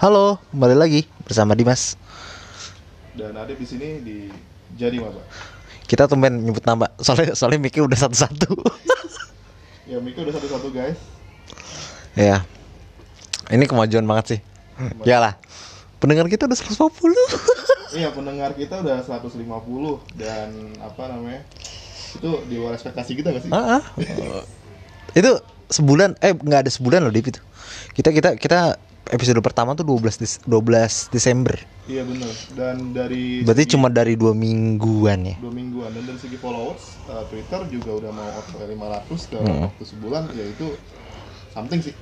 Halo, kembali lagi bersama Dimas. Dan ada di sini di jadi apa? Kita tumben nyebut nama, soalnya soalnya Miki udah satu-satu. Ya Mika udah satu-satu guys. ya, ini kemajuan banget sih. Yalah, pendengar kita udah 150 Iya pendengar kita udah 150 dan apa namanya? Itu di luar ekspektasi kita gak sih? Ah, ah. itu sebulan, eh nggak ada sebulan loh Dip itu. Kita kita kita episode pertama tuh 12 Des- 12 Desember. Iya bener. Dan dari Berarti segi- cuma dari dua mingguan ya. dua mingguan dan dari segi followers uh, Twitter juga udah mau ke 500 dalam Hmm. waktu sebulan yaitu something sih.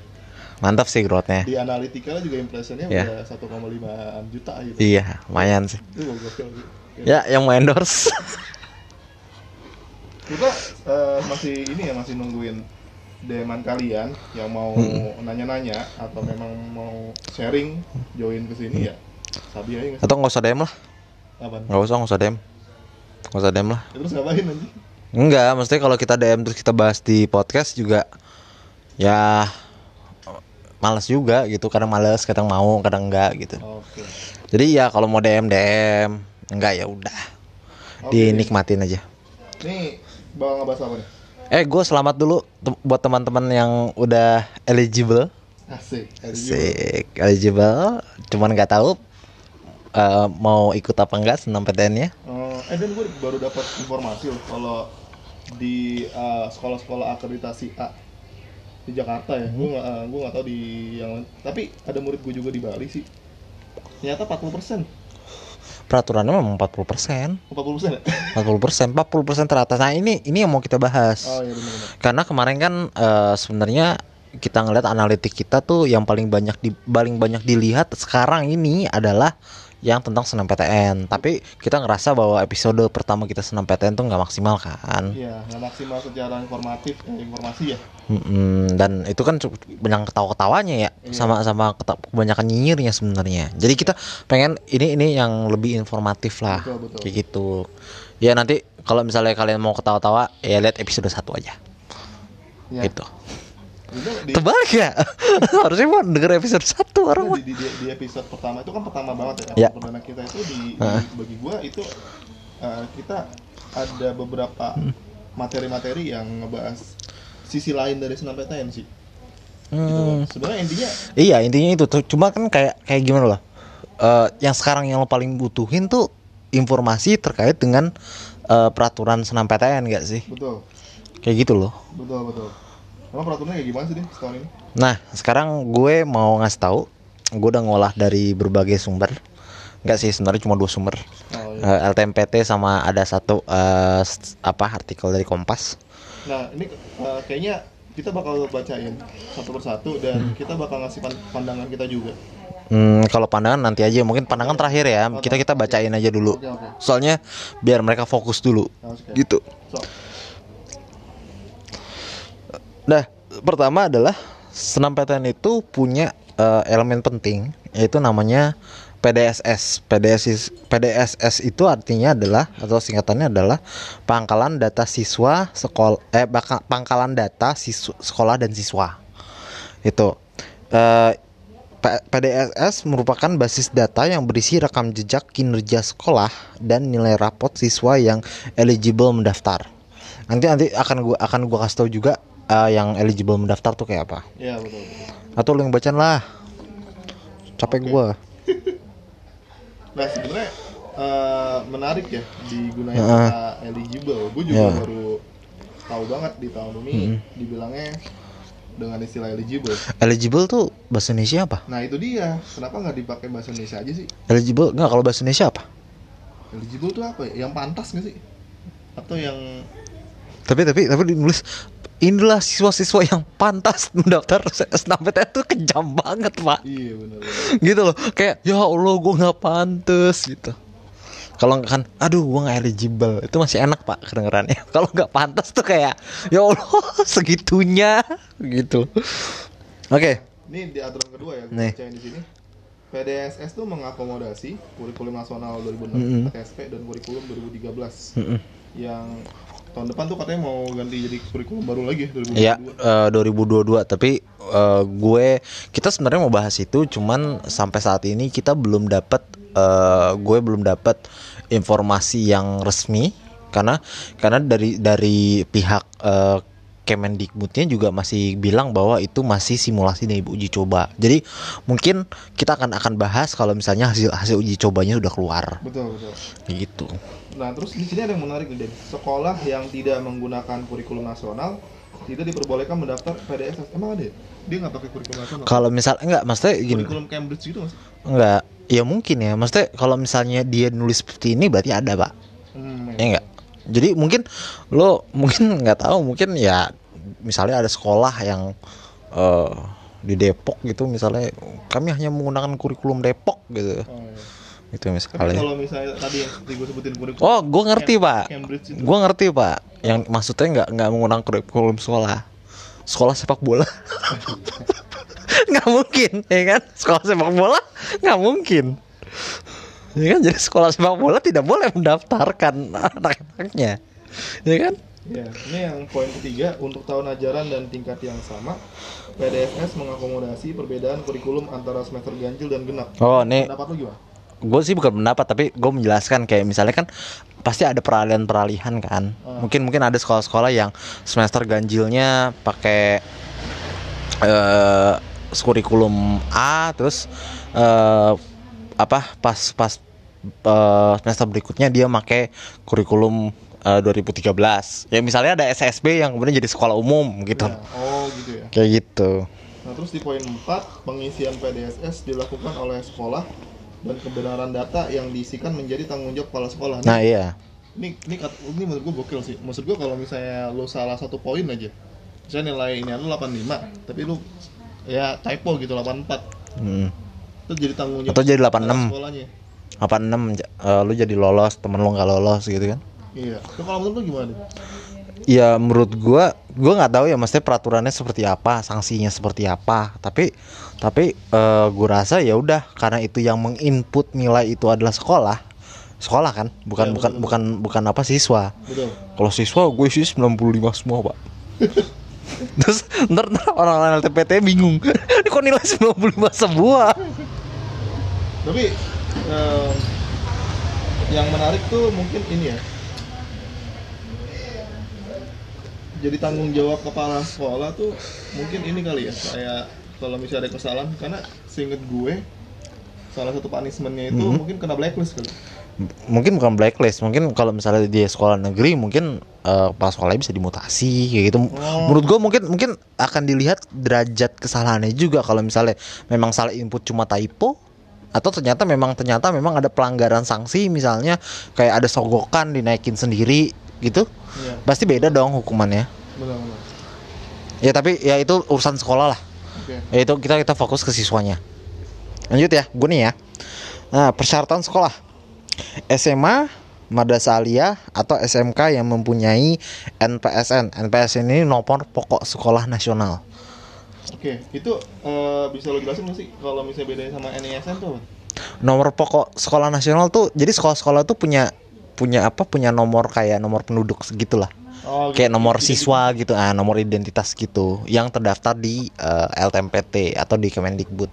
Mantap sih growth-nya. Di analitikanya juga impressionnya Ya. udah 1,5 juta gitu. Iya, lumayan sih. Itu gokil sih. Ya, yang mau endorse. Kita eh, masih ini ya masih nungguin deman kalian yang mau nanya-nanya atau memang mau sharing join ke sini ya. Sabi aja sih? Atau nggak usah DM lah. Apaan? Nggak usah, nggak usah DM. Nggak usah DM lah. Ya, terus ngapain nanti? Enggak, maksudnya kalau kita DM terus kita bahas di podcast juga ya males juga gitu. Kadang males, kadang mau, kadang enggak gitu. Oke. Jadi ya kalau mau DM DM, enggak ya udah. Oke. Dinikmatin aja. Nih, bakal ngebahas apa nih? Eh, gue selamat dulu buat teman-teman yang udah eligible. Asik. Juga. Asik, eligible. Cuman nggak tahu eh, mau ikut apa enggak senam PTN-nya. Eh, eh dan gue baru dapat informasi loh kalau di eh, sekolah-sekolah akreditasi A di Jakarta ya. Gue nggak eh, gue nggak tahu di yang lain. Tapi ada murid gue juga di Bali sih. Ternyata 40 persen. Peraturannya memang 40%. 40 persen ya? 40%, 40% teratas. Nah, ini ini yang mau kita bahas. Oh iya benar-benar. Karena kemarin kan eh, sebenarnya kita ngeliat analitik kita tuh yang paling banyak di paling banyak dilihat sekarang ini adalah yang tentang senam PTN. Tapi kita ngerasa bahwa episode pertama kita senam PTN tuh nggak maksimal kan. Iya, nggak maksimal secara informatif, eh, informasi ya. Mm-mm, dan itu kan banyak ketawa-ketawanya ya, Iya. sama sama kebanyakan nyinyirnya sebenarnya. Jadi kita pengen ini ini yang lebih informatif lah, Betul, betul. kayak gitu. Ya nanti kalau misalnya kalian mau ketawa-tawa, ya lihat episode satu aja. Iya. Gitu. Di, Terbalik ya? Harusnya mau denger episode satu orang di, di, di episode pertama itu kan pertama banget ya. Ya. Perdana kita itu di, di- Heeh. bagi gua itu eh, kita ada beberapa Hmm. materi-materi yang ngebahas sisi lain dari senam PTN sih. Gitu Hmm, kan. Sebenarnya intinya iya intinya itu tuh. Cuma kan kayak kayak gimana loh? Eh, yang sekarang yang lo paling butuhin tuh informasi terkait dengan eh, peraturan senam PTN gak sih? betul, Kayak gitu loh. betul, betul. Emang peraturannya kayak gimana sih deh setahun ini? Nah, sekarang gue mau ngasih tahu, gue udah ngolah dari berbagai sumber. Enggak sih, sebenarnya cuma dua sumber. Oh, iya. Eh, LTMPT sama ada satu s- apa artikel dari Kompas. Nah ini eh, kayaknya kita bakal bacain satu persatu dan kita bakal ngasih pan- pandangan kita juga. Hmm, kalau pandangan nanti aja, mungkin pandangan terakhir ya. Kita kita bacain aja dulu. Soalnya biar mereka fokus dulu. Gitu. So, Nah, pertama adalah senam PTN itu punya eh, elemen penting yaitu namanya PDSS. PDSS PDSS itu artinya adalah atau singkatannya adalah pangkalan data siswa sekolah eh pangkalan data siswa, sekolah dan siswa. Itu eh, P- PDSS merupakan basis data yang berisi rekam jejak kinerja sekolah dan nilai rapot siswa yang eligible mendaftar. Nanti nanti akan gua akan gua kasih tahu juga eh, yang eligible mendaftar tuh kayak apa. ya betul. betul. Atau lu yang bacaan lah. Capek Oke. gua. Nah sebenarnya eh, menarik ya digunakan kata eligible. Gue juga Ya. baru tahu banget di tahun ini dibilangnya dengan istilah eligible. Eligible tuh bahasa Indonesia apa? Nah itu dia. Kenapa nggak dipakai bahasa Indonesia aja sih? Eligible enggak kalau bahasa Indonesia apa? Eligible tuh apa ya? Yang pantas nggak sih? Atau yang Tapi tapi tapi dinulis inilah siswa-siswa yang pantas mendaftar SNMPTN tuh kejam banget, Pak. iya benar. gitu loh kayak ya allah gue nggak pantes gitu kalau nggak kan aduh gue nggak eligible itu masih enak pak kedengerannya kalau nggak pantas tuh kayak ya allah segitunya gitu oke Ini di aturan kedua ya, gue Nih. di sini. PDSS tuh mengakomodasi kurikulum nasional 2006 Mm-mm. PTSP dan kurikulum 2013 Mm-mm. yang tahun depan tuh katanya mau ganti jadi kurikulum baru lagi 2022. Iya, eh, 2022 tapi eh, gue kita sebenarnya mau bahas itu cuman sampai saat ini kita belum dapat eh, gue belum dapat informasi yang resmi karena karena dari dari pihak eh, Kemendikbudnya juga masih bilang bahwa itu masih simulasi dari uji coba. Jadi mungkin kita akan akan bahas kalau misalnya hasil hasil uji cobanya sudah keluar. betul betul gitu. Nah, terus di sini ada yang menarik nih, Den. Sekolah yang tidak menggunakan kurikulum nasional tidak diperbolehkan mendaftar PDSS. Emang ada? ya? Dia nggak pakai kurikulum nasional. Kalau misal enggak maksudnya gini. Kurikulum Cambridge gitu sih? Enggak. Ya mungkin ya. Maksudnya kalau misalnya dia nulis seperti ini berarti ada, Pak. Hmm, Ya enggak? Jadi mungkin lo mungkin nggak tahu mungkin ya misalnya ada sekolah yang eh di Depok gitu misalnya kami hanya menggunakan kurikulum Depok gitu. Oh, iya. Tapi misalnya. kalau misalnya tadi yang seperti gue sebutin kurikulum Oh, gue ngerti Cam- pak. Itu. Gue ngerti pak. Yang maksudnya nggak nggak menggunakan kurikulum sekolah. Sekolah sepak bola. nggak mungkin, ya kan? Sekolah sepak bola nggak mungkin. Ya kan? Jadi sekolah sepak bola tidak boleh mendaftarkan anak-anaknya. Ya kan? Ya, ini yang poin ketiga untuk tahun ajaran dan tingkat yang sama, PDSS mengakomodasi perbedaan kurikulum antara semester ganjil dan genap. Oh, nih Pendapat lu gimana? Gue sih bukan pendapat tapi gue menjelaskan kayak misalnya kan pasti ada peralihan-peralihan kan. Ah. mungkin mungkin ada sekolah-sekolah yang semester ganjilnya pakai eh kurikulum A terus eh apa pas pas eh, semester berikutnya dia pakai kurikulum eh, 2013 ya misalnya ada SSB yang kemudian jadi sekolah umum gitu. Ya, Oh, gitu ya. kayak gitu. Nah, terus di poin 4, pengisian PDSS dilakukan oleh sekolah dan kebenaran data yang diisikan menjadi tanggung jawab kepala sekolah. Nih, nah iya ini ini, ini menurut gue gokil sih. Maksud gue kalau misalnya lu salah satu poin aja. Misalnya nilai ini lu 85, tapi lu ya typo gitu 84. Hmm. Itu jadi tanggung jawab Atau jadi kepala 86. sekolahnya. 86 eh, lu jadi lolos temen lu nggak lolos gitu kan Iya. Itu kalau menurut lu gimana? Ya menurut gua gua nggak tahu ya maksudnya peraturannya seperti apa sanksinya seperti apa. Tapi tapi eh, gua rasa ya udah karena itu yang menginput nilai itu adalah sekolah. Sekolah kan bukan Ya, bukan betul, bukan bukan apa siswa. Betul. kalau siswa gue sih 95 semua pak. Terus ntar, ntar orang-orang LTPT bingung. Ini kok nilai 95 semua? Tapi eh, yang menarik tuh mungkin ini ya. Jadi tanggung jawab kepala sekolah tuh mungkin ini kali ya. Kayak kalau misalnya ada kesalahan karena seinget gue salah satu punishmentnya itu Mhm. mungkin kena blacklist kali. mungkin bukan blacklist mungkin kalau misalnya dia sekolah negeri mungkin eh, pas sekolahnya bisa dimutasi kayak gitu Oh. menurut gua mungkin mungkin akan dilihat derajat kesalahannya juga kalau misalnya memang salah input cuma typo atau ternyata memang ternyata memang ada pelanggaran sanksi misalnya kayak ada sogokan dinaikin sendiri gitu Iya, pasti beda dong hukumannya. Benar-benar. ya tapi ya itu urusan sekolah lah. Oke. ya itu kita kita fokus ke siswanya. Lanjut ya gue nih ya. Nah persyaratan sekolah. SMA Madrasah Aliyah atau SMK yang mempunyai NPSN NPSN ini nomor pokok sekolah nasional. Oke, itu eh, bisa lo jelasin nggak sih kalau misalnya bedanya sama NISN tuh? nomor pokok sekolah nasional tuh jadi sekolah-sekolah tuh punya punya apa punya nomor kayak nomor penduduk segitulah. Oh, kayak gitu. nomor Tidak siswa gitu ah nomor identitas gitu yang terdaftar di eh, LTMPT atau di Kemendikbud.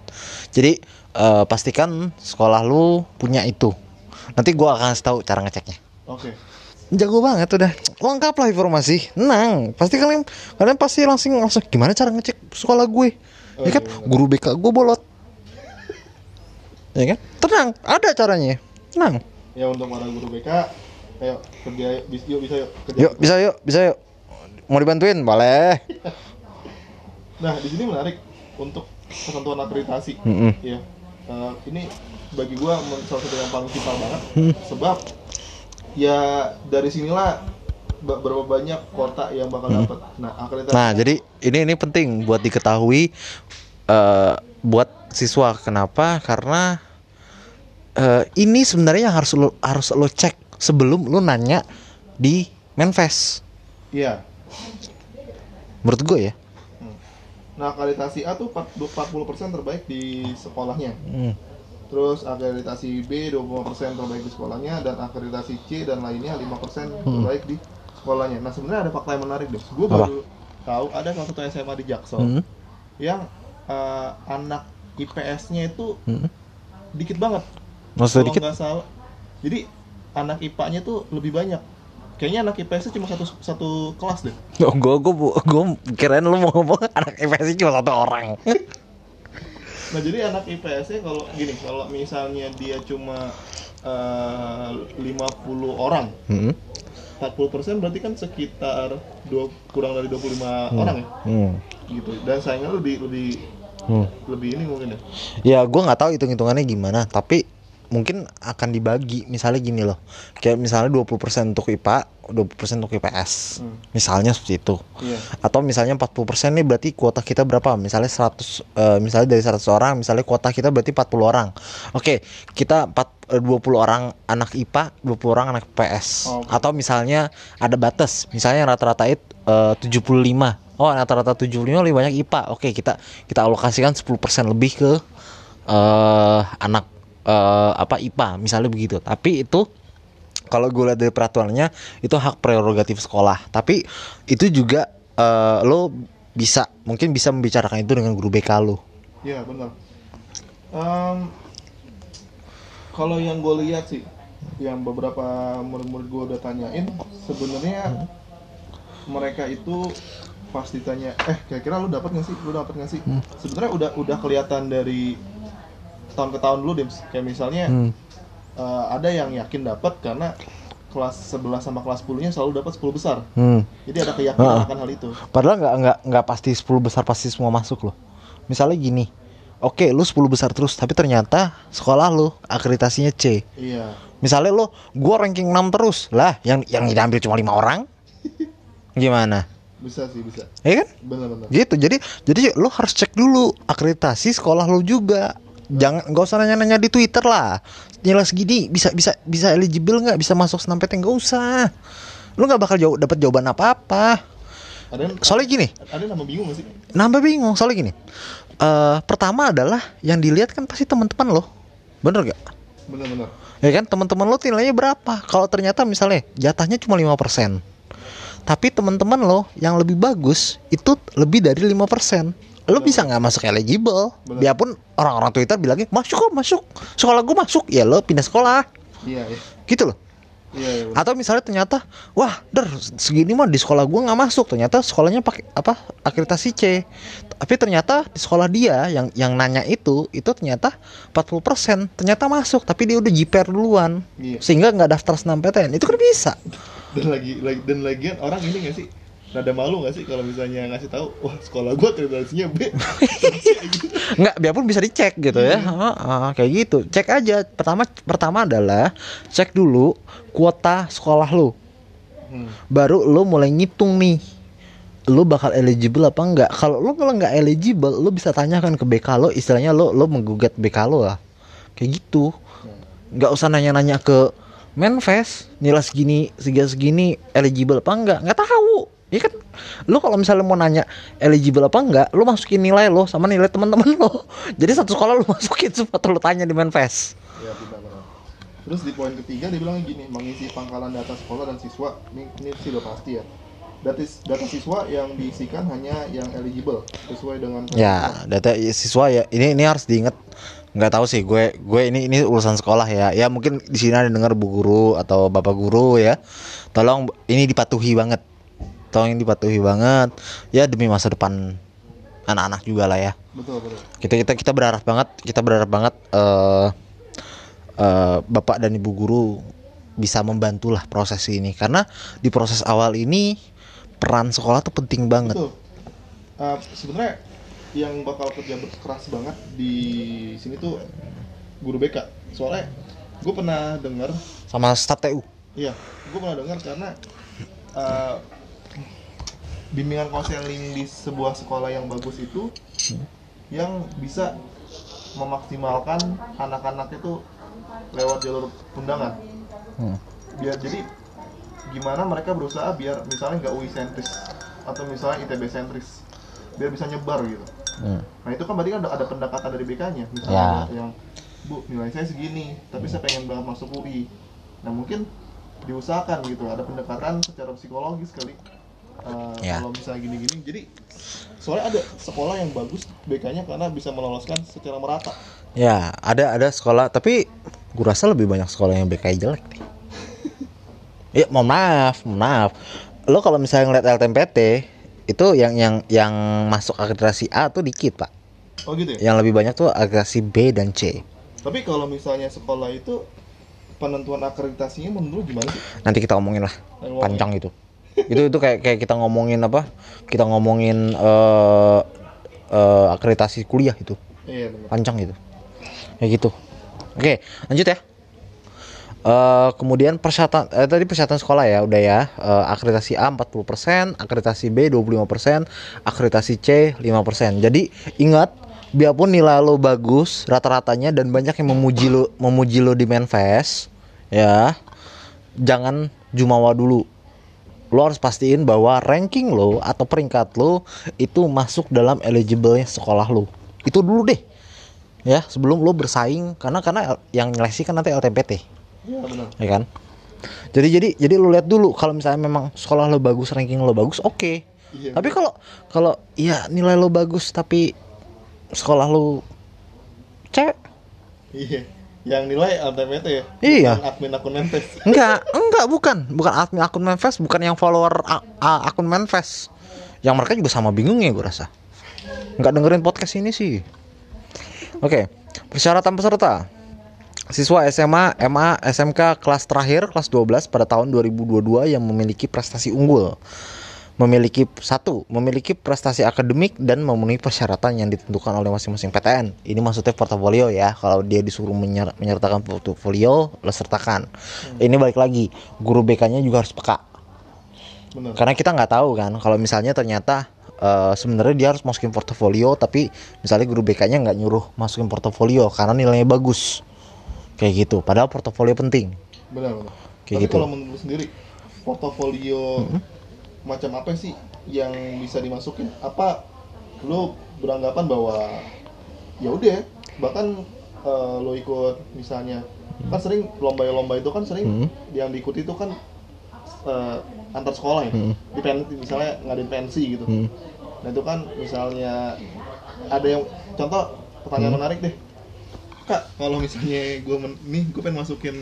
Jadi eh, pastikan sekolah lu punya itu. Nanti gua akan kasih tahu cara ngeceknya. Oke. jago banget udah. Lengkap lah informasi. Tenang. Pasti kalian kalian pasti langsung langsung gimana cara ngecek sekolah gue? Oh, ya kan? iya, iya. guru BK gue bolot. Ya kan? Tenang. Ada caranya. Tenang Ya untuk para guru BK, ayo kerja bis, yuk bisa yuk kerja. yuk bisa yuk bisa yuk mau dibantuin boleh Nah di sini menarik untuk ketentuan akreditasi. Mm-mm. Ya, Eh, ini bagi gua salah satu yang paling vital banget. Hmm. Sebab ya dari sinilah berapa banyak kota yang bakal dapat. Nah akreditasi. Hmm. Nah, jadi ini ini penting buat diketahui eh buat siswa. Kenapa? Karena eh ini sebenarnya harus lo harus lo cek sebelum lo nanya di Menfest. Iya. Menurut gue ya. Nah akreditasi A tuh 40% terbaik di sekolahnya. Hmm. Terus akreditasi B 25% terbaik di sekolahnya dan akreditasi C dan lainnya 5% terbaik di sekolahnya. Nah, sebenarnya ada fakta yang menarik deh. Gue baru tahu ada salah satu SMA di Jaksel Hmm. yang eh, anak IPS-nya itu Hmm. dikit banget. Kalau dikit? salah. Jadi anak IPA-nya tuh lebih banyak. Kayaknya anak IPS-nya cuma satu satu kelas deh. Oh, gue gue gue kirain lu mau ngomong anak IPS cuma satu orang. Nah jadi anak IPS-nya kalau gini, kalau misalnya dia cuma eh, 50 orang, hmm. 40% berarti kan sekitar dua, kurang dari 25 orang ya, Hmm. gitu. Dan saingan lebih lebih Hmm. lebih ini mungkin ya. Ya gue nggak tahu hitung hitungannya gimana, tapi mungkin akan dibagi misalnya gini loh, kayak misalnya 20% untuk IPA, 20% untuk IPS, Hmm. misalnya seperti itu. Iya. Atau misalnya 40% nih berarti kuota kita berapa? Misalnya 100 eh, misalnya dari 100 orang, misalnya kuota kita berarti 40 orang. Oke, kita 4 eh, 20 orang anak IPA, 20 orang anak IPS. Oh, oke. Atau misalnya ada batas, misalnya rata-rata itu eh, 75. Oh, rata-rata 75 lebih banyak IPA. Oke, kita kita alokasikan 10% lebih ke eh anak eh, apa IPA, misalnya begitu. Tapi itu kalau gue lihat dari peraturannya itu hak prerogatif sekolah tapi itu juga eh, lo bisa mungkin bisa membicarakan itu dengan guru BK lo Iya benar. Em, kalau yang gue lihat sih, yang beberapa murid-murid gue udah tanyain, sebenarnya mereka itu pas ditanya, eh kira-kira lu dapat nggak sih? Lu dapat nggak sih? Sebenarnya udah udah kelihatan dari tahun ke tahun dulu deh. Kayak misalnya Hmm. eh, ada yang yakin dapat karena kelas 11 sama kelas 10-nya selalu dapat 10 besar. Hmm. Jadi ada keyakinan Ah. akan hal itu. padahal nggak nggak nggak pasti 10 besar pasti semua masuk loh misalnya gini oke lu 10 besar terus tapi ternyata sekolah lu akreditasinya C Iya. misalnya lo gua ranking 6 terus lah yang yang diambil cuma lima orang gimana Bisa sih, bisa. ya kan Benar-benar. gitu jadi jadi lo harus cek dulu akreditasi sekolah lo juga jangan nggak usah nanya-nanya di twitter lah. Nilai segini bisa bisa bisa eligible nggak? Bisa masuk senam-PT nggak usah. Lo nggak bakal jauh dapat jawaban apa-apa. Soalnya gini. ada nama bingung gak sih? nambah bingung soalnya gini. Eh pertama adalah yang dilihat kan pasti teman-teman lo. Bener gak Benar-benar. ya kan teman-teman lo nilainya berapa? Kalau ternyata misalnya jatahnya cuma 5% tapi teman-teman lo yang lebih bagus itu lebih dari 5% lo bisa nggak masuk eligible Bener. biarpun orang-orang Twitter bilangnya masuk kok masuk sekolah gue masuk ya lo pindah sekolah Iya, iya. gitu loh Iya, iya. atau misalnya ternyata wah der segini mah di sekolah gua nggak masuk ternyata sekolahnya pakai apa akreditasi C tapi ternyata di sekolah dia yang yang nanya itu itu ternyata 40% ternyata masuk tapi dia udah jiper duluan Iya. sehingga nggak daftar senam PTN itu kan bisa Dan lagi, lagi dan lagian orang ini gak sih? Rada malu gak sih kalau misalnya ngasih tahu, wah sekolah gua akreditasinya B. nggak biarpun bisa dicek gitu ya. Heeh, kayak gitu. Cek aja. Pertama pertama adalah cek dulu kuota sekolah lu. Hmm. baru lo mulai ngitung nih lo bakal eligible apa enggak kalau lo kalau nggak eligible lo bisa tanyakan ke BK lo istilahnya lo lo menggugat BK lo lah. Kayak gitu. Nggak usah nanya-nanya ke Menfest nilai segini segini segini eligible apa enggak nggak tahu ya kan lo kalau misalnya mau nanya eligible apa enggak lo masukin nilai lo sama nilai teman-teman lo jadi satu sekolah lo masukin sepatu lo tanya di Menfest Ya benar-benar. Terus di poin ketiga dia bilang gini, mengisi pangkalan data sekolah dan siswa, ini, ini sih udah pasti ya. Data, data siswa yang diisikan hanya yang eligible sesuai dengan Ya, data siswa ya. Ini ini harus diingat. Nggak tahu sih gue gue ini ini urusan sekolah ya. Ya mungkin di sini ada dengar bu guru atau bapak guru ya. Tolong ini dipatuhi banget. Tolong ini dipatuhi banget. Ya demi masa depan anak-anak juga lah ya. betul betul. Kita kita kita berharap banget, kita berharap banget eh eh, bapak dan ibu guru bisa membantulah proses ini karena di proses awal ini peran sekolah tuh penting banget. Betul. Uh, Sebenarnya yang bakal kerja keras banget di sini tuh guru BK. Soalnya gue pernah dengar, Sama staf TU. iya, gue pernah dengar karena uh, bimbingan konseling di sebuah sekolah yang bagus itu yang bisa memaksimalkan anak-anak itu lewat jalur undangan. Hmm. biar jadi gimana mereka berusaha biar misalnya nggak UI sentris atau misalnya ITB sentris biar bisa nyebar gitu Hmm. nah itu kan berarti kan ada, ada pendekatan dari BK-nya misalnya Ya. ada yang bu nilai saya segini tapi saya pengen banget masuk UI nah mungkin diusahakan gitu ada pendekatan secara psikologis kali uh, Ya. kalau misalnya gini-gini jadi soalnya ada sekolah yang bagus BK-nya karena bisa meloloskan secara merata Ya, ada ada sekolah tapi gua rasa lebih banyak sekolah yang BKI jelek nih. Ya, mohon maaf, mohon maaf. Lo kalau misalnya ngeliat LTMPT itu yang yang yang masuk akreditasi A tuh dikit, Pak. oh gitu ya Yang lebih banyak tuh akreditasi B dan C. tapi kalau misalnya sekolah itu penentuan akreditasinya menurut gimana sih Nanti kita ngomongin lah. Panjang itu. Itu itu kayak kayak kita ngomongin apa? Kita ngomongin eh eh, akreditasi kuliah itu. iya Panjang itu. Kayak gitu. Oke, lanjut ya. Eh kemudian persyaratan eh, tadi persyaratan sekolah ya udah ya Eh, akreditasi A 40%, akreditasi B 25%, akreditasi C 5%. Jadi ingat biarpun nilai lo bagus rata-ratanya dan banyak yang memuji lo memuji lo di Manfest ya. Jangan jumawa dulu. Lo harus pastiin bahwa ranking lo atau peringkat lo itu masuk dalam eligible sekolah lo. Itu dulu deh. Ya, sebelum lo bersaing. Karena karena yang nyeleksi kan nanti LTPT iya benar. Ya kan? Jadi jadi jadi lu lihat dulu kalau misalnya memang sekolah lo bagus ranking lo bagus oke. Iya, tapi kalau kalau ya nilai lo bagus tapi sekolah lo cewek? Iya yang nilai LTMT ya? Iya. Bukan admin akun Manfest enggak enggak bukan. Bukan admin akun Manfest bukan yang follower a- a- akun Manfest yang mereka juga sama bingung ya gue rasa. Nggak dengerin podcast ini sih. Oke persyaratan peserta. Siswa SMA, MA, SMK kelas terakhir kelas 12 pada tahun 2022 yang memiliki prestasi unggul. Memiliki satu, memiliki prestasi akademik dan memenuhi persyaratan yang ditentukan oleh masing-masing PTN. Ini maksudnya portofolio ya. Kalau dia disuruh menyer- menyertakan portofolio, lo sertakan. Ini balik lagi, guru BK-nya juga harus peka. benar Karena kita nggak tahu kan, kalau misalnya ternyata eh, sebenarnya dia harus masukin portofolio, tapi misalnya guru BK-nya nggak nyuruh masukin portofolio karena nilainya bagus, kayak gitu. Padahal portofolio penting. benar benar Kayak tapi gitu. kalau menurut sendiri portofolio macam apa sih yang bisa dimasukin apa lu beranggapan bahwa ya udah bahkan eh, lo ikut misalnya kan sering lomba-lomba itu kan sering Hmm. yang diikuti itu kan eh, antar sekolah ya Hmm. di pen, misalnya ngadain pensi gitu Hmm. nah itu kan misalnya ada yang contoh pertanyaan Hmm. menarik deh kak kalau misalnya gue men, nih gue pengen masukin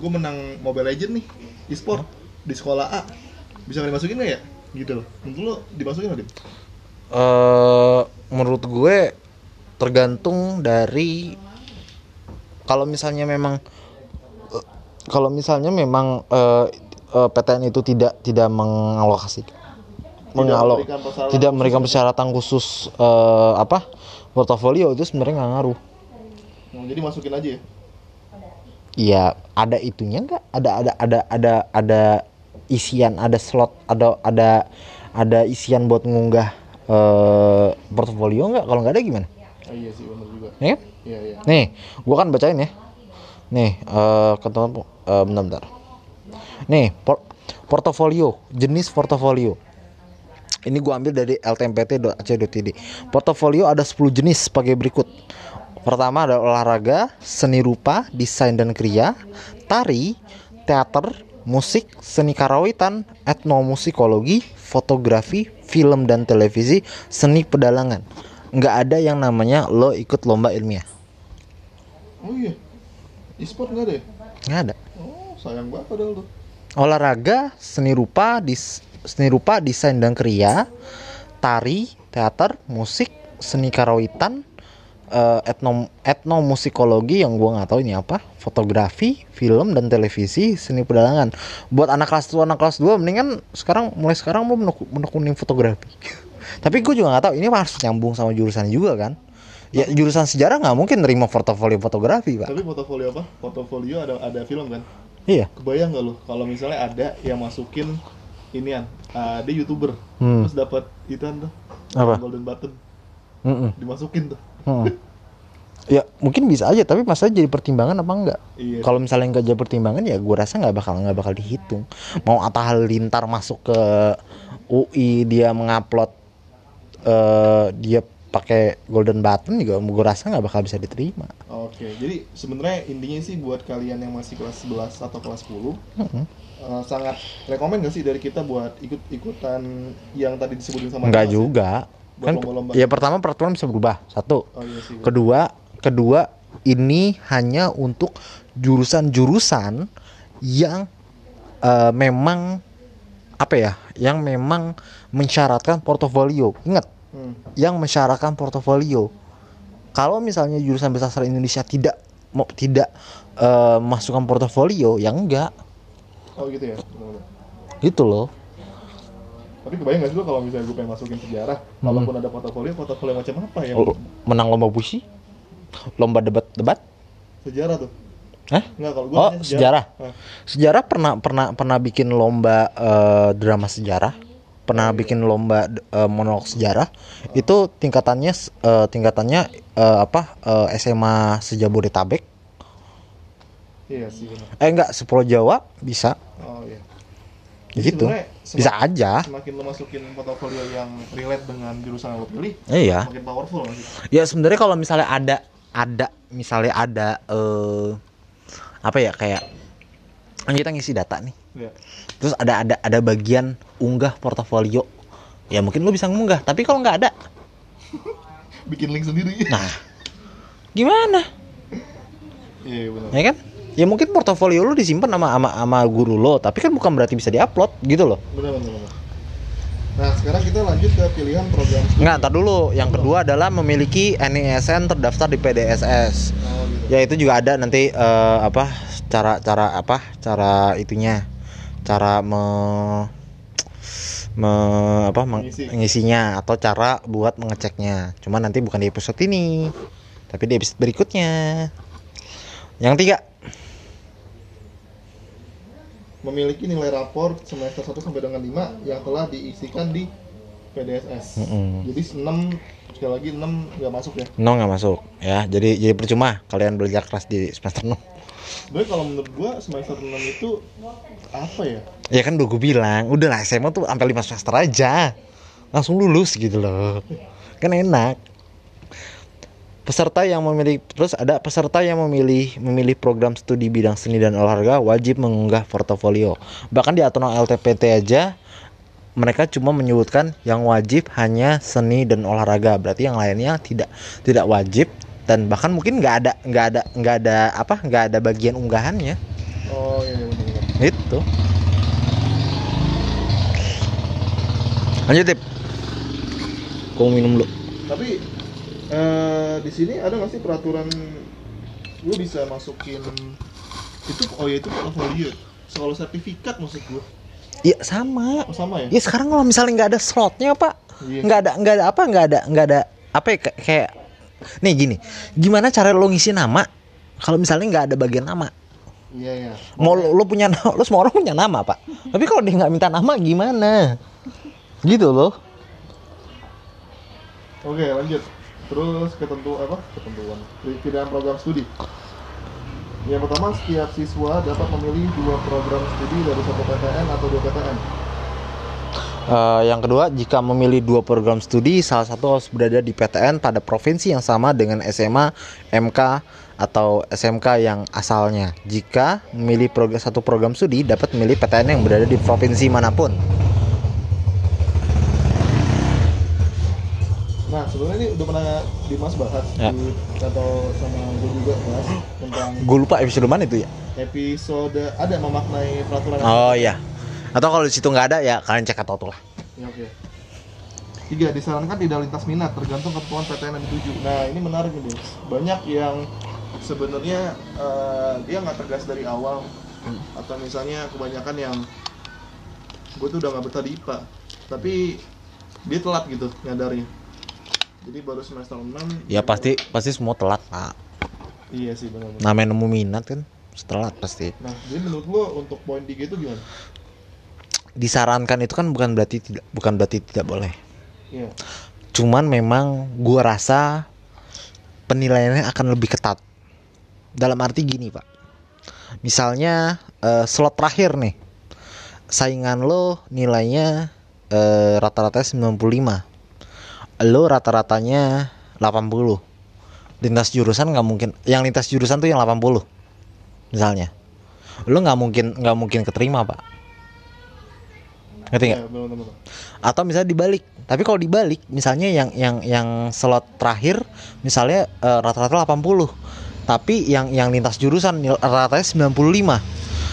gue menang Mobile Legend nih e-sport di sekolah A bisa nggak dimasukin nggak ya? Gitu loh. Menurut lo dimasukin nggak eh menurut gue tergantung dari kalau misalnya memang eh, kalau misalnya memang eh, eh, PTN itu tidak tidak mengalokasi mengalok tidak memberikan persyaratan khusus eh, apa portofolio itu sebenarnya nggak ngaruh. Nah, jadi masukin aja ya? Iya ada itunya nggak? Ada ada ada ada ada isian ada slot ada ada ada isian buat ngunggah eh portofolio nggak kalau nggak ada gimana ah, iya sih benar juga ya kan? iya iya Nih, gua kan bacain ya. Nih, eh ketemu eh bentar, bentar. Nih, por- portofolio, jenis portofolio. Ini gua ambil dari ltmpt.ac.id. Portofolio ada 10 jenis sebagai berikut. Pertama ada olahraga, seni rupa, desain dan kriya, tari, teater, musik, seni karawitan, etnomusikologi, fotografi, film dan televisi, seni pedalangan. Nggak ada yang namanya lo ikut lomba ilmiah. oh iya e-sport nggak ada ya Nggak ada. oh sayang banget padahal tuh Olahraga, seni rupa, dis, seni rupa, desain dan kriya, tari, teater, musik, seni karawitan, eh, etno etnomusikologi yang gua nggak tahu ini apa, fotografi, film dan televisi, seni pedalangan. Buat anak kelas 1, anak kelas 2 mendingan sekarang mulai sekarang lu menekuni, fotografi. Tapi gue juga nggak tahu ini harus nyambung sama jurusan juga kan. Ya jurusan sejarah nggak mungkin nerima portofolio fotografi, Pak. tapi portofolio apa portofolio ada ada film kan Iya. kebayang gak lo kalau misalnya ada yang masukin inian uh, dia youtuber Hmm. terus dapat itu tuh Apa? golden button Mm-mm. dimasukin tuh Hmm. Ya mungkin bisa aja tapi masa jadi pertimbangan apa enggak? Iya. Kalau misalnya nggak jadi pertimbangan ya gue rasa nggak bakal nggak bakal dihitung. Mau Atta Halilintar masuk ke UI dia mengupload eh dia pakai golden button juga gue rasa nggak bakal bisa diterima Oke, jadi sebenarnya intinya sih buat kalian yang masih kelas 11 atau kelas 10 Mm-mm. eh, sangat rekomend gak sih dari kita buat ikut-ikutan yang tadi disebutin sama nggak Mas ya? Kan lomba-lomba. ya pertama peraturan bisa berubah satu Oh iya sih. kedua kedua ini hanya untuk jurusan-jurusan yang eh, memang apa ya yang memang mensyaratkan portofolio ingat Hmm. yang mensyaratkan portofolio kalau misalnya jurusan bahasa sastra Indonesia tidak mau tidak eh, masukkan portofolio ya enggak Oh gitu ya. gitu loh Tapi kebayang gak sih lo kalau misalnya gue pengen masukin sejarah, Hmm. walaupun ada portofolio, portofolio macam apa yang L- menang lomba puisi lomba debat-debat sejarah tuh? Hah? Enggak kalau gue Oh, sejarah. Hah. Sejarah pernah pernah pernah bikin lomba eh, drama sejarah, pernah bikin lomba eh, monolog sejarah. Itu tingkatannya eh, tingkatannya eh, apa eh, SMA sejabodetabek. Iya sih benar. Eh enggak, Sepuluh Jawa bisa. Oh iya. Gitu. sebenarnya Bisa aja. Semakin lo masukin portofolio yang relate dengan jurusan yang lo pilih, Iya. makin powerful gak sih? Ya sebenarnya kalau misalnya ada ada misalnya ada eh apa ya kayak kan kita ngisi data nih. Iya. Terus ada ada ada bagian unggah portofolio. Ya mungkin lu bisa ngunggah, tapi kalau nggak ada, Bikin link sendiri. nah gimana? Iya benar. Ya kan? Ya mungkin portofolio lu disimpan sama sama sama guru lo, tapi kan bukan berarti bisa diupload gitu loh. Benar benar. Nah sekarang kita lanjut ke pilihan program studi. Nggak, ntar dulu. Yang kedua adalah memiliki NISN terdaftar di PDSS. Oh gitu. Ya itu juga ada nanti eh, apa cara cara apa cara itunya cara me, me- apa meng- Mengisi. mengisinya atau cara buat mengeceknya. Cuma nanti bukan di episode ini, tapi di episode berikutnya. Yang tiga, Memiliki nilai rapor semester 1 sampai dengan 5 yang telah diisikan di PDSS. Mm-mm. Jadi 6 sekali lagi 6 nggak masuk ya. no nggak masuk ya. Jadi jadi percuma kalian belajar keras di semester 6 Sebenarnya kalau menurut gua semester 6 itu apa ya? Ya kan udah gue bilang, udah lah SMA tuh sampai 5 semester aja. Langsung lulus gitu loh. Kan enak. Peserta yang memilih terus ada peserta yang memilih memilih program studi bidang seni dan olahraga wajib mengunggah portofolio. Bahkan di aturan LTPT aja mereka cuma menyebutkan yang wajib hanya seni dan olahraga. Berarti yang lainnya tidak tidak wajib dan bahkan mungkin nggak ada nggak ada nggak ada apa nggak ada bagian unggahannya. Oh iya iya. Itu. Lanjut, Tip. Kau minum dulu. Tapi eh di sini ada nggak sih peraturan lu bisa masukin itu oh ya itu portfolio. Soal sertifikat maksud gua. Iya sama. Oh sama ya? Ya sekarang kalau misalnya nggak ada slotnya pak, Iya. nggak ada nggak ada apa nggak ada nggak ada apa ya kayak- nih gini, gimana cara lo ngisi nama kalau misalnya nggak ada bagian nama? Iya iya. Mau lo, lo punya nama, lo semua orang punya nama pak. Tapi kalau dia nggak minta nama gimana? Gitu loh. Oke lanjut. Terus ketentu apa? Ketentuan. Pilihan program studi. Yang pertama, setiap siswa dapat memilih dua program studi dari satu PTN atau dua PTN. Eh, yang kedua, jika memilih dua program studi, salah satu harus berada di PTN pada provinsi yang sama dengan SMA, MK, atau SMK yang asalnya. Jika memilih program satu program studi, dapat memilih PTN yang berada di provinsi mana pun. Nah, sebenarnya ini udah pernah Dimas bahas Ya. di, atau sama gue juga bahas tentang Gue lupa episode mana itu ya. episode ada memaknai peraturan. Oh iya. Atau kalau di situ nggak ada ya kalian cek atau tuh lah. Ya, oke. Tiga, disarankan tidak lintas minat, tergantung ketentuan PTN yang dituju. Nah, ini menarik nih. Banyak yang sebenarnya eh, dia nggak tegas dari awal, atau misalnya kebanyakan yang gue tuh udah nggak betah di IPA, tapi dia telat gitu nyadarnya. Jadi baru semester 6 Ya pasti pasti semua telat pak. Iya sih benar-benar. Namanya nemu minat kan telat pasti. Nah, jadi menurut lo untuk poin 3 itu gimana? Disarankan itu kan bukan berarti tidak bukan berarti tidak boleh. Iya. Cuman memang gua rasa penilaiannya akan lebih ketat. Dalam arti gini, Pak. Misalnya eh, slot terakhir nih. Saingan lo nilainya eh, rata-rata 95. Lo rata-ratanya 80 lintas jurusan nggak mungkin yang lintas jurusan tuh yang 80 misalnya. Lo nggak mungkin nggak mungkin keterima pak. Ngerti nggak? Ya, benar. atau misalnya dibalik. Tapi kalau dibalik misalnya yang yang yang slot terakhir misalnya eh, rata-rata 80 tapi yang yang lintas jurusan rata-ratanya 95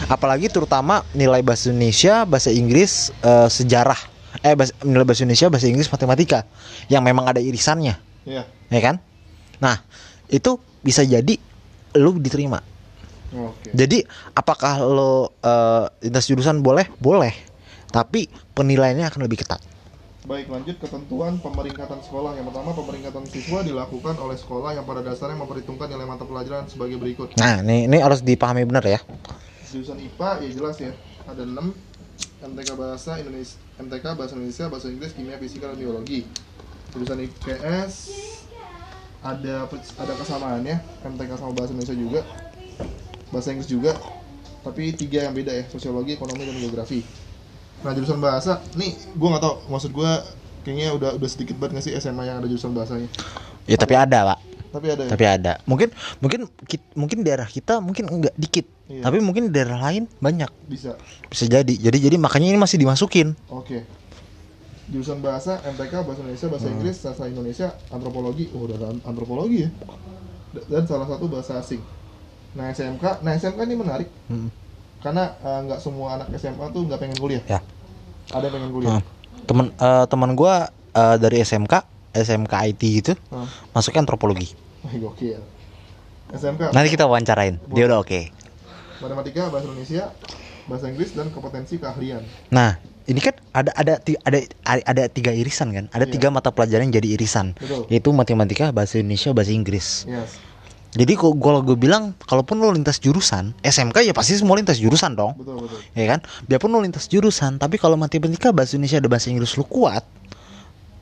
apalagi terutama nilai bahasa Indonesia bahasa Inggris eh, sejarah eh bahasa, nilai bahasa Indonesia bahasa Inggris matematika yang memang ada irisannya Iya. ya kan nah itu bisa jadi lu diterima Oke. jadi apakah lo eh, lintas jurusan boleh boleh tapi penilaiannya akan lebih ketat Baik, lanjut ketentuan pemeringkatan sekolah. Yang pertama, pemeringkatan siswa dilakukan oleh sekolah yang pada dasarnya memperhitungkan nilai mata pelajaran sebagai berikut. Nah, ini ini harus dipahami benar ya. Jurusan IPA ya jelas ya, ada 6 MTK Bahasa Indonesia, MTK Bahasa Indonesia, Bahasa Inggris, Kimia, Fisika, dan Biologi. Jurusan IPS ada ada kesamaannya, MTK sama Bahasa Indonesia juga, Bahasa Inggris juga, tapi tiga yang beda ya, Sosiologi, Ekonomi, dan Geografi. Nah jurusan bahasa, nih gue nggak tau, maksud gue kayaknya udah udah sedikit banget nggak sih SMA yang ada jurusan bahasanya? Ya tapi ada, Pak. Tapi ada ya. Tapi ada. Mungkin mungkin mungkin daerah kita mungkin enggak dikit. Iya. Tapi mungkin daerah lain banyak. Bisa. Bisa jadi. Jadi jadi makanya ini masih dimasukin. Oke. Jurusan bahasa MTK bahasa Indonesia, bahasa Inggris, sastra Indonesia, antropologi. Oh, udah antropologi ya. Dan salah satu bahasa asing. Nah, SMK, nah SMK ini menarik Hmm. karena eh, nggak semua anak SMA tuh nggak pengen kuliah. Ya. Ada yang pengen kuliah. Hmm. Temen eh, teman gua eh, dari SMK, SMK IT gitu, Hmm. masuknya antropologi. Gokil. SMK, Nanti kita wawancarain. Dia udah oke. matematika, bahasa Indonesia, bahasa Inggris dan kompetensi keahlian. Nah, ini kan ada ada ada ada tiga irisan kan? Ada Iya. tiga mata pelajaran yang jadi irisan. Betul. Yaitu matematika, bahasa Indonesia, bahasa Inggris. Yes. Jadi kok kalau gue bilang kalaupun lo lintas jurusan, SMK ya pasti semua lintas jurusan dong. Betul, betul. Ya kan? Biarpun lo lintas jurusan, tapi kalau matematika, bahasa Indonesia dan bahasa Inggris lo kuat,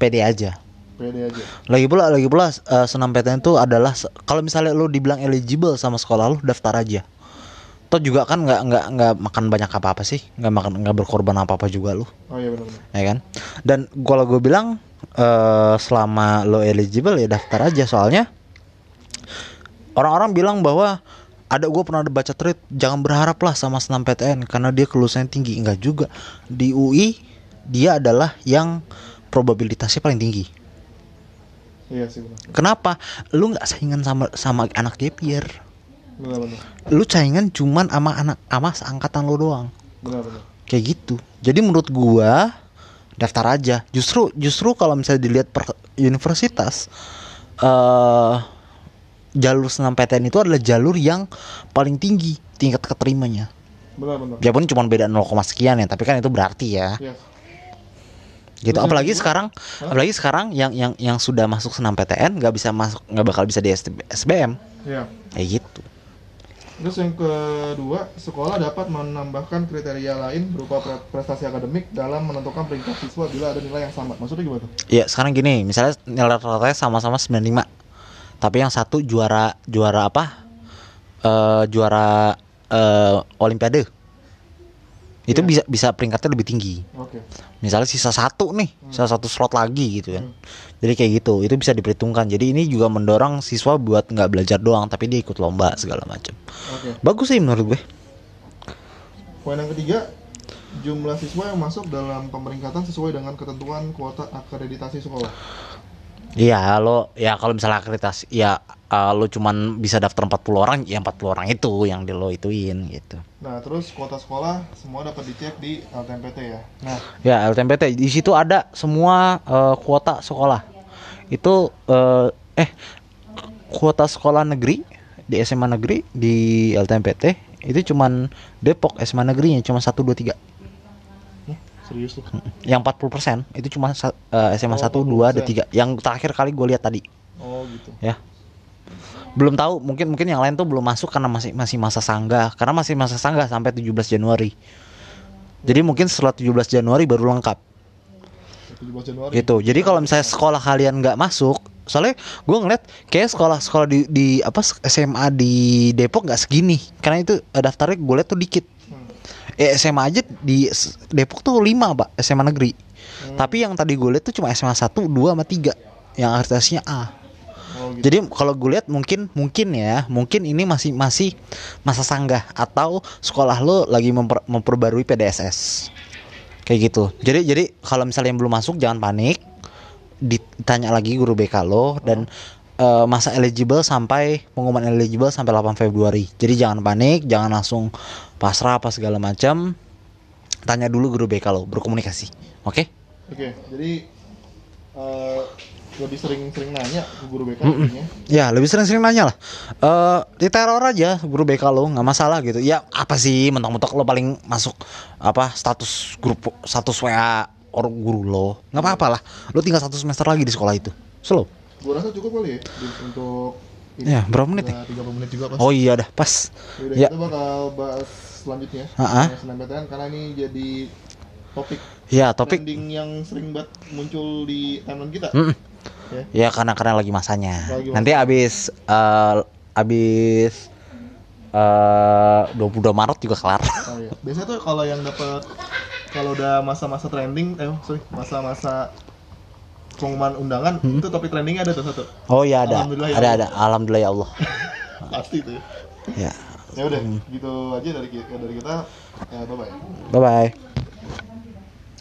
pede aja. Pede aja. Lagi pula lagi pula eh, senam PTN itu adalah kalau misalnya lo dibilang eligible sama sekolah lo, daftar aja. Toh juga kan nggak nggak nggak makan banyak apa apa sih, nggak makan nggak berkorban apa apa juga lo, Oh iya benar-benar. ya kan? Dan kalau gue bilang eh, selama lo eligible ya daftar aja soalnya orang-orang bilang bahwa ada gue pernah ada baca tweet jangan berharap lah sama senam PTN karena dia kelulusannya tinggi enggak juga di UI dia adalah yang probabilitasnya paling tinggi Iya sih benar. kenapa lu nggak saingan sama sama anak gap year Benar-benar. lu saingan cuman sama anak sama seangkatan lo doang Benar-benar. kayak gitu jadi menurut gua daftar aja justru justru kalau misalnya dilihat per universitas eh jalur senam PTN itu adalah jalur yang paling tinggi tingkat keterimanya Benar-benar. biarpun cuma beda 0, sekian ya tapi kan itu berarti ya Yes. Gitu yang apalagi sekarang apalagi sekarang yang yang yang sudah masuk senam PTN nggak bisa masuk nggak bakal bisa di SBM Iya. kayak gitu Terus yang kedua, sekolah dapat menambahkan kriteria lain berupa pre- prestasi akademik dalam menentukan peringkat siswa bila ada nilai yang sama. Maksudnya gimana tuh? Ya sekarang gini, misalnya nilai rata-ratanya sama-sama 95 Tapi yang satu juara juara apa? Eh juara eh olimpiade. Itu Iya. bisa bisa peringkatnya lebih tinggi. Oke. Misalnya sisa satu nih, Hmm. sisa satu slot lagi gitu kan. Jadi kayak gitu, itu bisa diperhitungkan. Jadi ini juga mendorong siswa buat nggak belajar doang, tapi dia ikut lomba segala macam. Oke. Bagus sih menurut gue. Poin yang ketiga, jumlah siswa yang masuk dalam pemeringkatan sesuai dengan ketentuan kuota akreditasi sekolah. Iya, lo ya kalau misalnya akreditasi ya eh, lo cuman bisa daftar 40 orang, ya 40 orang itu yang di lo ituin gitu. Nah, terus kuota sekolah semua dapat dicek di LTMPT ya. Nah, Ya LTMPT di situ ada semua eh, kuota sekolah. Itu eh, eh kuota sekolah negeri di SMA negeri di LTMPT itu cuman Depok SMA negerinya cuma 1 2 3. Serius tuh. Yang 40% itu cuma sa- eh, SMA Oh, 1 2 ada 40%. 3. Yang terakhir kali gue lihat tadi Oh, gitu. ya. Belum tahu mungkin mungkin yang lain tuh belum masuk karena masih masih masa sanggah karena masih masa sanggah sampai 17 Januari. Jadi mungkin setelah 17 Januari baru lengkap. 17 Januari. gitu jadi kalau misalnya sekolah kalian nggak masuk soalnya gue ngeliat kayak sekolah-sekolah di, di apa SMA di Depok nggak segini karena itu eh, daftarnya gue liat tuh dikit. Eh SMA aja di Depok tuh 5 pak SMA negeri Hmm. tapi yang tadi gue liat tuh cuma SMA 1, 2 sama 3 yang akreditasinya A. Oh, gitu. Jadi kalau gue lihat mungkin mungkin ya, mungkin ini masih masih masa sanggah atau sekolah lo lagi memper- memperbarui PDSS. Kayak gitu. Jadi jadi kalau misalnya yang belum masuk jangan panik. Ditanya lagi guru BK lo dan eh, masa eligible sampai pengumuman eligible sampai 8 Februari. Jadi jangan panik, jangan langsung pasrah apa segala macam. Tanya dulu guru BK lo, berkomunikasi. Oke? Oke, jadi eh, lebih sering-sering nanya ke guru BK intinya. Ya lebih sering-sering nanya lah Eh Di teror aja guru BK lo nggak masalah gitu Ya apa sih mentok-mentok lo paling masuk Apa status grup Status WA orang guru lo nggak apa-apa lah Lo tinggal satu semester lagi di sekolah itu Slow Gua rasa cukup kali ya untuk Ya, berapa menit Udah 30 menit juga pas. Oh iya dah pas Yaudah, Ya kita bakal bahas selanjutnya. Ha-ha. Yang SNMPTN karena ini jadi topik Ya topik trending yang sering banget muncul di timeline kita. Mm-mm. Ya. Ya karena karena lagi masanya Lagi Nanti abis eh Abis eh 22 Maret juga kelar Oh iya. Biasanya tuh kalau yang dapat kalau udah masa-masa trending, eh sorry, masa-masa pengumuman undangan itu topik trendingnya ada tuh satu. Oh iya ada Alhamdulillah ya Ada ada Alhamdulillah ya Allah Pasti tuh. Ya Ya udah, gitu aja dari ki- dari kita. Ya, bye bye. Bye bye